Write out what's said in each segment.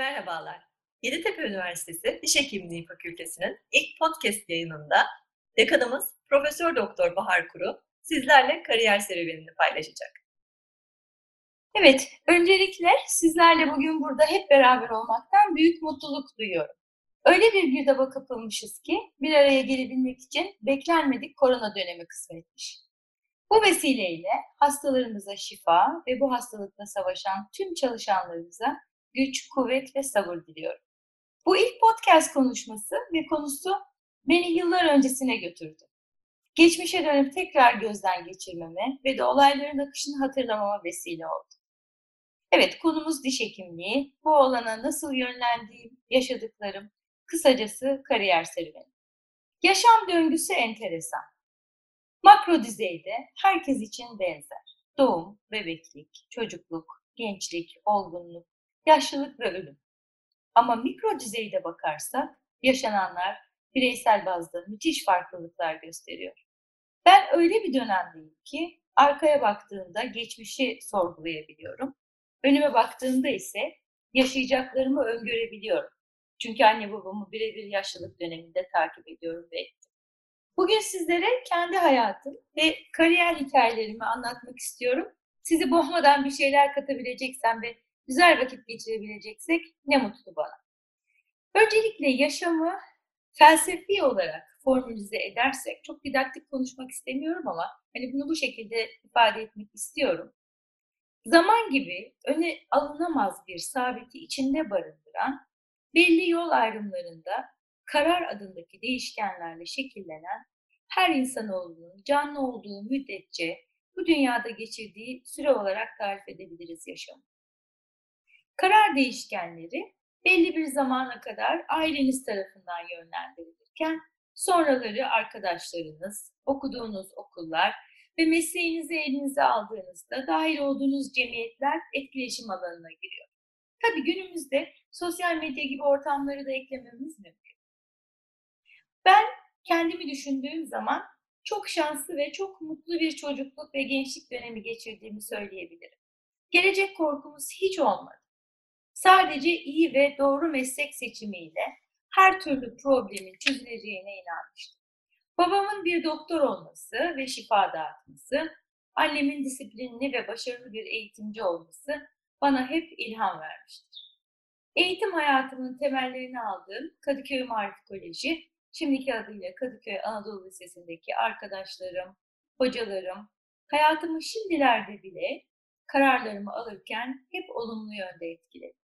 Merhabalar. Yeditepe Üniversitesi Diş Hekimliği Fakültesi'nin ilk podcast yayınında dekanımız Profesör Doktor Bahar Kuru sizlerle kariyer serüvenini paylaşacak. Evet, öncelikle sizlerle bugün burada hep beraber olmaktan büyük mutluluk duyuyorum. Öyle bir girdaba kapılmışız ki bir araya gelebilmek için beklenmedik korona dönemi kısmetmiş. Bu vesileyle hastalarımıza şifa ve bu hastalıkla savaşan tüm çalışanlarımıza güç, kuvvet ve sabır diliyorum. Bu ilk podcast konuşması ve konusu beni yıllar öncesine götürdü. Geçmişe dönüp tekrar gözden geçirmeme ve de olayların akışını hatırlamama vesile oldu. Evet, konumuz diş hekimliği. Bu alana nasıl yönlendiğim, yaşadıklarım, kısacası kariyer serüveni. Yaşam döngüsü enteresan. Makro düzeyde herkes için benzer. Doğum, bebeklik, çocukluk, gençlik, olgunluk, yaşlılık ve ölüm. Ama mikro düzeyde bakarsak yaşananlar bireysel bazda müthiş farklılıklar gösteriyor. Ben öyle bir dönemdeyim ki arkaya baktığımda geçmişi sorgulayabiliyorum. Önüme baktığımda ise yaşayacaklarımı öngörebiliyorum. Çünkü anne babamı birebir yaşlılık döneminde takip ediyorum ve ettim. Bugün sizlere kendi hayatım ve kariyer hikayelerimi anlatmak istiyorum. Sizi boğmadan bir şeyler katabileceksem ve güzel vakit geçirebileceksek ne mutlu bana. Öncelikle yaşamı felsefi olarak formülize edersek, çok didaktik konuşmak istemiyorum ama hani bunu bu şekilde ifade etmek istiyorum. Zaman gibi öne alınamaz bir sabiti içinde barındıran, belli yol ayrımlarında karar adındaki değişkenlerle şekillenen her insanoğlunun canlı olduğu müddetçe bu dünyada geçirdiği süre olarak tarif edebiliriz yaşamı. Karar değişkenleri belli bir zamana kadar aileniz tarafından yönlendirilirken sonraları arkadaşlarınız, okuduğunuz okullar ve mesleğinizi elinize aldığınızda dahil olduğunuz cemiyetler etkileşim alanına giriyor. Tabii günümüzde sosyal medya gibi ortamları da eklememiz mümkün. Ben kendimi düşündüğüm zaman çok şanslı ve çok mutlu bir çocukluk ve gençlik dönemi geçirdiğimi söyleyebilirim. Gelecek korkumuz hiç olmadı. Sadece iyi ve doğru meslek seçimiyle her türlü problemin çözüleceğine inanmıştım. Babamın bir doktor olması ve şifa dağıtması, annemin disiplinli ve başarılı bir eğitimci olması bana hep ilham vermiştir. Eğitim hayatımın temellerini aldığım Kadıköy Marif Koleji, şimdiki adıyla Kadıköy Anadolu Lisesi'ndeki arkadaşlarım, hocalarım, hayatımı şimdilerde bile kararlarımı alırken hep olumlu yönde etkiledi.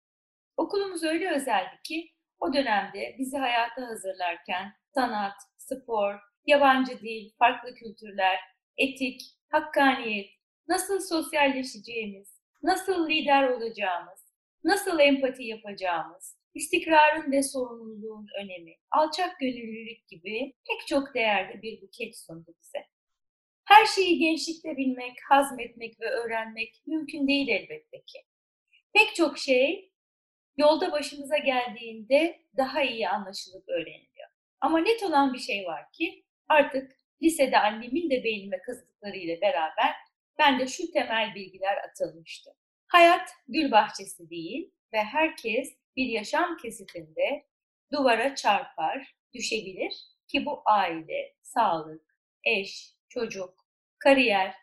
Okulumuz öyle özeldi ki o dönemde bizi hayata hazırlarken sanat, spor, yabancı dil, farklı kültürler, etik, hakkaniyet, nasıl sosyalleşeceğimiz, nasıl lider olacağımız, nasıl empati yapacağımız, istikrarın ve sorumluluğun önemi, alçak gönüllülük gibi pek çok değerde bir buket sundu bize. Her şeyi gençlikte bilmek, hazmetmek ve öğrenmek mümkün değil elbette ki. Pek çok şey yolda başımıza geldiğinde daha iyi anlaşılıp öğreniliyor. Ama net olan bir şey var ki artık lisede annemin de beynime kazıdıklarıyla beraber ben de şu temel bilgiler atılmıştı. Hayat gül bahçesi değil ve herkes bir yaşam kesitinde duvara çarpar, düşebilir ki bu aile, sağlık, eş, çocuk, kariyer,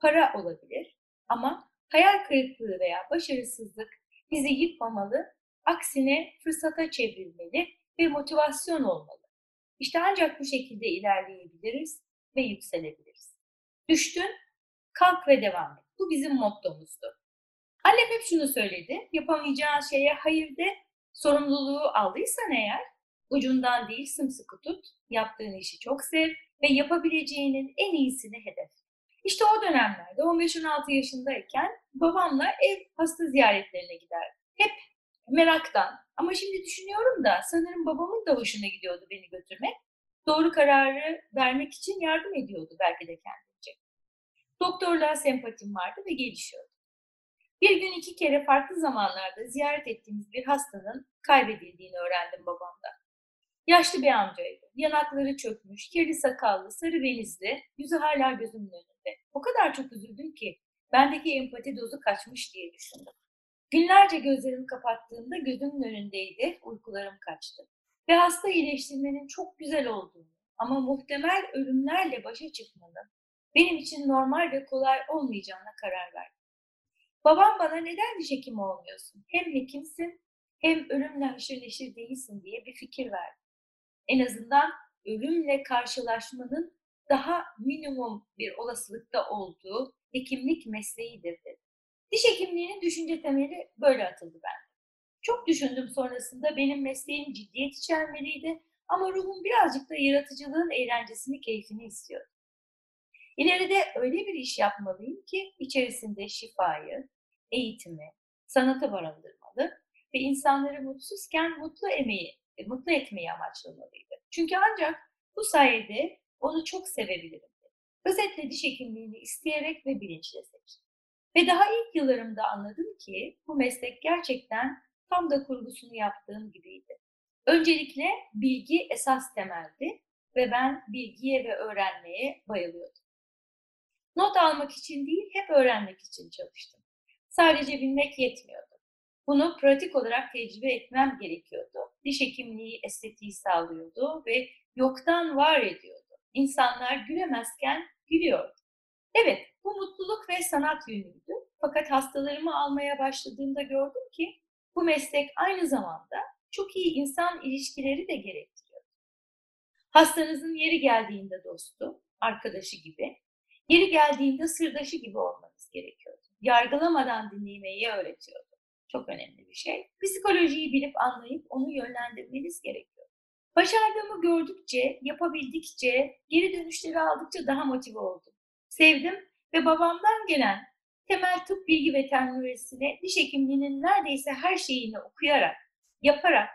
para olabilir ama hayal kırıklığı veya başarısızlık bizi yıkmamalı, aksine fırsata çevrilmeli ve motivasyon olmalı. İşte ancak bu şekilde ilerleyebiliriz ve yükselebiliriz. Düştün, kalk ve devam et. Bu bizim mottomuzdu. Annem hep şunu söyledi, yapamayacağın şeye hayır de, sorumluluğu aldıysan eğer, ucundan değil sımsıkı tut, yaptığın işi çok sev ve yapabileceğinin en iyisini hedef. İşte o dönemlerde 15-16 yaşındayken babamla ev hasta ziyaretlerine giderdim. Hep meraktan. Ama şimdi düşünüyorum da sanırım babamın da hoşuna gidiyordu beni götürmek. Doğru kararı vermek için yardım ediyordu belki de kendince. Doktorluğa sempatim vardı ve gelişiyordu. Bir gün iki kere farklı zamanlarda ziyaret ettiğimiz bir hastanın kaybedildiğini öğrendim babamdan. Yaşlı bir amcaydı. Yanakları çökmüş, kirli sakallı, sarı benizli, yüzü hala gözümün önünde. O kadar çok üzüldüm ki bendeki empati dozu kaçmış diye düşündüm. Günlerce gözlerimi kapattığımda gözümün önündeydi, uykularım kaçtı. Ve hasta iyileştirmenin çok güzel olduğunu ama muhtemel ölümlerle başa çıkmanın benim için normal ve kolay olmayacağına karar verdim. Babam bana neden diş hekimi olmuyorsun? Hem hekimsin hem ölümle haşır neşir değilsin diye bir fikir verdi. En azından ölümle karşılaşmanın daha minimum bir olasılıkta olduğu hekimlik mesleğidir dedi. Diş hekimliğinin düşünce temeli böyle atıldı bende. Çok düşündüm sonrasında benim mesleğim ciddiyet içermeliydi ama ruhum birazcık da yaratıcılığın eğlencesini, keyfini istiyordu. İleride öyle bir iş yapmalıyım ki içerisinde şifayı, eğitimi, sanatı barındırmalı ve insanları mutsuzken mutlu emeği, mutlu etmeyi amaçlamalıydı. Çünkü ancak bu sayede onu çok sevebilirim. Özetle diş hekimliğini isteyerek ve bilinçle seçtim. Ve daha ilk yıllarımda anladım ki bu meslek gerçekten tam da kurgusunu yaptığım gibiydi. Öncelikle bilgi esas temeldi ve ben bilgiye ve öğrenmeye bayılıyordum. Not almak için değil, hep öğrenmek için çalıştım. Sadece bilmek yetmiyordu. Bunu pratik olarak tecrübe etmem gerekiyordu. Diş hekimliği estetiği sağlıyordu ve yoktan var ediyordu. İnsanlar gülemezken gülüyordu. Evet, bu mutluluk ve sanat yönüydü. Fakat hastalarımı almaya başladığımda gördüm ki bu meslek aynı zamanda çok iyi insan ilişkileri de gerektiriyor. Hastanızın yeri geldiğinde dostu, arkadaşı gibi, yeri geldiğinde sırdaşı gibi olmanız gerekiyordu. Yargılamadan dinlemeyi öğretiyordu. Çok önemli bir şey. Psikolojiyi bilip anlayıp onu yönlendirmeniz gerekiyor. Başardığımı gördükçe, yapabildikçe, geri dönüşleri aldıkça daha motive oldum. Sevdim ve babamdan gelen temel tıp bilgi ve teknolojisine diş hekimliğinin neredeyse her şeyini okuyarak, yaparak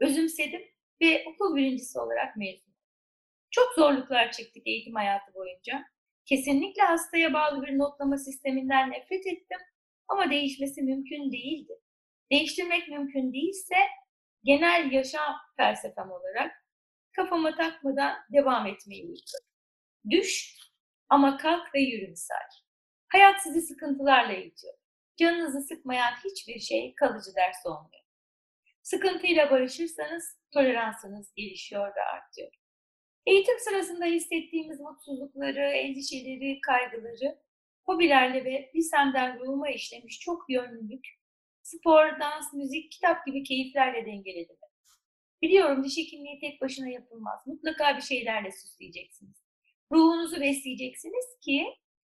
özümsedim ve okul birincisi olarak mezun Çok zorluklar çektik eğitim hayatı boyunca. Kesinlikle hastaya bağlı bir notlama sisteminden nefret ettim ama değişmesi mümkün değildi. Değiştirmek mümkün değilse genel yaşam felsefem olarak kafama takmadan devam etmeyi uyguladım. Düş ama kalk ve yürü. Hayat sizi sıkıntılarla eğitiyor. Canınızı sıkmayan hiçbir şey kalıcı ders olmuyor. Sıkıntıyla barışırsanız toleransınız gelişiyor ve artıyor. Eğitim sırasında hissettiğimiz mutsuzlukları, endişeleri, kaygıları hobilerle ve lisemden ruhuma işlemiş çok yönlülük, spor, dans, müzik, kitap gibi keyiflerle dengeledim. Biliyorum diş hekimliği tek başına yapılmaz. Mutlaka bir şeylerle süsleyeceksiniz. Ruhunuzu besleyeceksiniz ki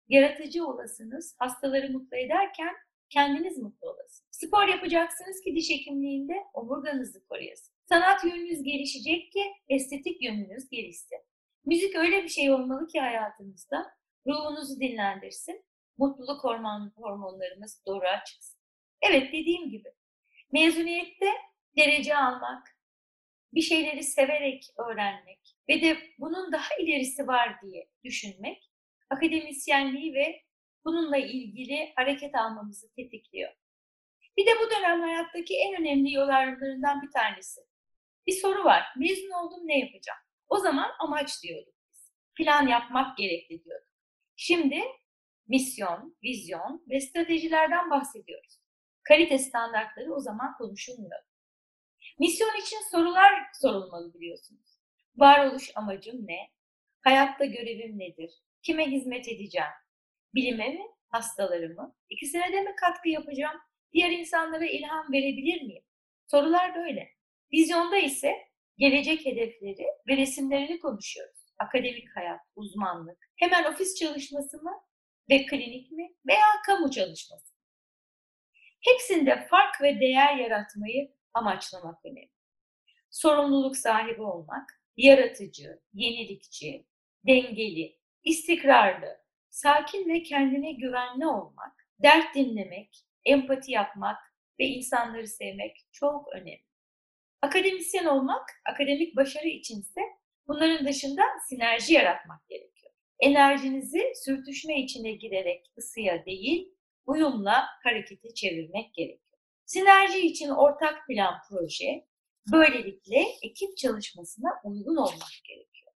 yaratıcı olasınız, hastaları mutlu ederken kendiniz mutlu olasınız. Spor yapacaksınız ki diş hekimliğinde omurganızı koruyasın. Sanat yönünüz gelişecek ki estetik yönünüz gelişsin. Müzik öyle bir şey olmalı ki hayatınızda ruhunuzu dinlendirsin, mutluluk hormon, hormonlarımız doğruğa çıksın. Evet dediğim gibi mezuniyette derece almak, bir şeyleri severek öğrenmek ve de bunun daha ilerisi var diye düşünmek akademisyenliği ve bununla ilgili hareket almamızı tetikliyor. Bir de bu dönem hayattaki en önemli yol ayrımlarından bir tanesi. Bir soru var. Mezun oldum ne yapacağım? O zaman amaç diyorduk biz. Plan yapmak gerekli diyorduk. Şimdi misyon, vizyon ve stratejilerden bahsediyoruz. Kalite standartları o zaman konuşulmuyor. Misyon için sorular sorulmalı biliyorsunuz. Varoluş amacım ne? Hayatta görevim nedir? Kime hizmet edeceğim? Bilime mi? Hastalarımı? İkisine de mi katkı yapacağım? Diğer insanlara ilham verebilir miyim? Sorular böyle. Vizyonda ise gelecek hedefleri ve resimlerini konuşuyoruz. Akademik hayat, uzmanlık, hemen ofis çalışması mı ve klinik mi veya kamu çalışması. Hepsinde fark ve değer yaratmayı amaçlamak önemli. Sorumluluk sahibi olmak, yaratıcı, yenilikçi, dengeli, istikrarlı, sakin ve kendine güvenli olmak, dert dinlemek, empati yapmak ve insanları sevmek çok önemli. Akademisyen olmak, akademik başarı içinse bunların dışında sinerji yaratmak gerekiyor. Enerjinizi sürtüşme içine girerek ısıya değil, uyumla harekete çevirmek gerekiyor. Sinerji için ortak plan proje, böylelikle ekip çalışmasına uygun olmak gerekiyor.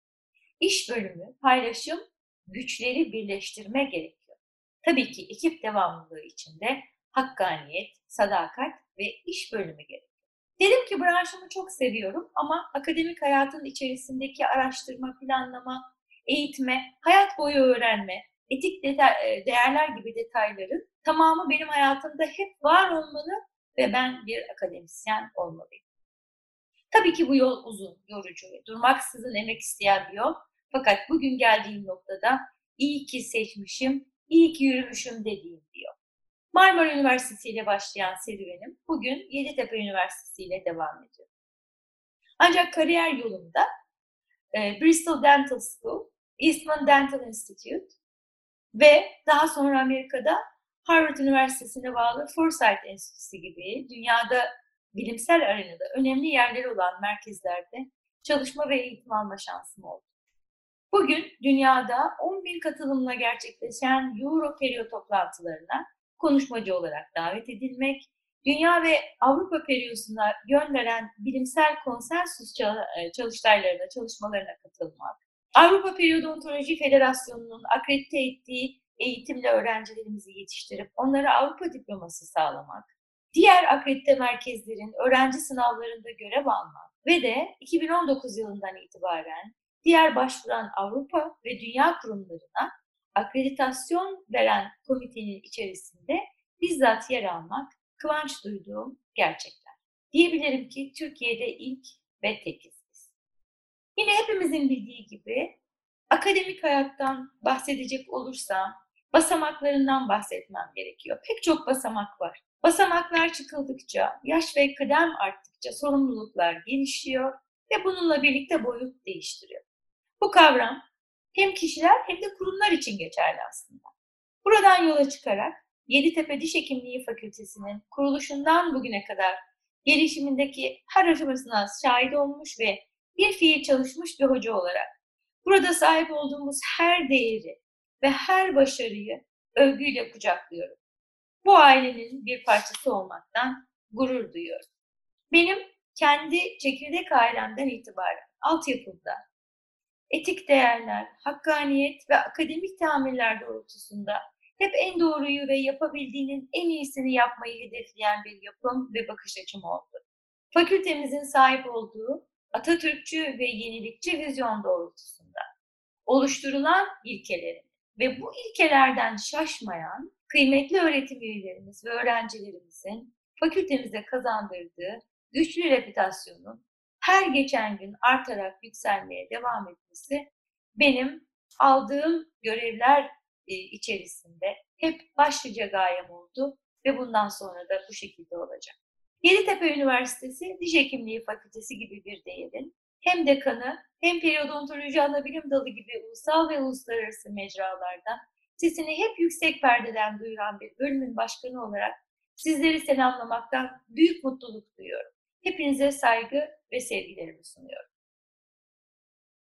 İş bölümü, paylaşım, güçleri birleştirme gerekiyor. Tabii ki ekip devamlılığı içinde hakkaniyet, sadakat ve iş bölümü gerekiyor. Dedim ki branşımı çok seviyorum ama akademik hayatın içerisindeki araştırma, planlama, eğitme, hayat boyu öğrenme, etik detay, değerler gibi detayların tamamı benim hayatımda hep var olmalı ve ben bir akademisyen olmalıyım. Tabii ki bu yol uzun, yorucu ve durmaksızın emek isteyen bir yol. Fakat bugün geldiğim noktada iyi ki seçmişim, iyi ki yürümüşüm dediğim diyor. Marmara Üniversitesi ile başlayan serüvenim bugün Yeditepe Üniversitesi ile devam ediyor. Ancak kariyer yolumda e, Bristol Dental School, Eastman Dental Institute ve daha sonra Amerika'da Harvard Üniversitesi'ne bağlı Forsyth Enstitüsü gibi dünyada bilimsel arenada önemli yerleri olan merkezlerde çalışma ve eğitim alma şansım oldu. Bugün dünyada 10 bin katılımla gerçekleşen Euro Perio toplantılarına konuşmacı olarak davet edilmek, Dünya ve Avrupa periyosuna yön veren bilimsel konsensüs e, çalıştaylarına, çalışmalarına katılmak, Avrupa Periyodontoloji Federasyonu'nun akredite ettiği eğitimle öğrencilerimizi yetiştirip onlara Avrupa diploması sağlamak, diğer akredite merkezlerin öğrenci sınavlarında görev almak ve de 2019 yılından itibaren diğer başvuran Avrupa ve dünya kurumlarına akreditasyon veren komitenin içerisinde bizzat yer almak kıvanç duyduğum gerçekler. Diyebilirim ki Türkiye'de ilk ve tekiz. Yine hepimizin bildiği gibi akademik hayattan bahsedecek olursam basamaklarından bahsetmem gerekiyor. Pek çok basamak var. Basamaklar çıkıldıkça, yaş ve kıdem arttıkça sorumluluklar gelişiyor ve bununla birlikte boyut değiştiriyor. Bu kavram hem kişiler hem de kurumlar için geçerli aslında. Buradan yola çıkarak Yeditepe Diş Hekimliği Fakültesi'nin kuruluşundan bugüne kadar gelişimindeki her aşamasına şahit olmuş ve bir fiil çalışmış bir hoca olarak burada sahip olduğumuz her değeri ve her başarıyı övgüyle kucaklıyorum. Bu ailenin bir parçası olmaktan gurur duyuyorum. Benim kendi çekirdek ailemden itibaren altyapımda etik değerler, hakkaniyet ve akademik tamirler doğrultusunda hep en doğruyu ve yapabildiğinin en iyisini yapmayı hedefleyen bir yapım ve bakış açım oldu. Fakültemizin sahip olduğu Atatürkçü ve yenilikçi vizyon doğrultusunda oluşturulan ilkelerin ve bu ilkelerden şaşmayan kıymetli öğretim üyelerimiz ve öğrencilerimizin fakültemize kazandırdığı güçlü reputasyonun her geçen gün artarak yükselmeye devam etmesi benim aldığım görevler e, içerisinde hep başlıca gayem oldu ve bundan sonra da bu şekilde olacak. Yeditepe Üniversitesi Diş Hekimliği Fakültesi gibi bir değerin hem dekanı hem periyodontoloji anabilim dalı gibi ulusal ve uluslararası mecralarda sesini hep yüksek perdeden duyuran bir bölümün başkanı olarak sizleri selamlamaktan büyük mutluluk duyuyorum. Hepinize saygı ve sevgilerimi sunuyorum.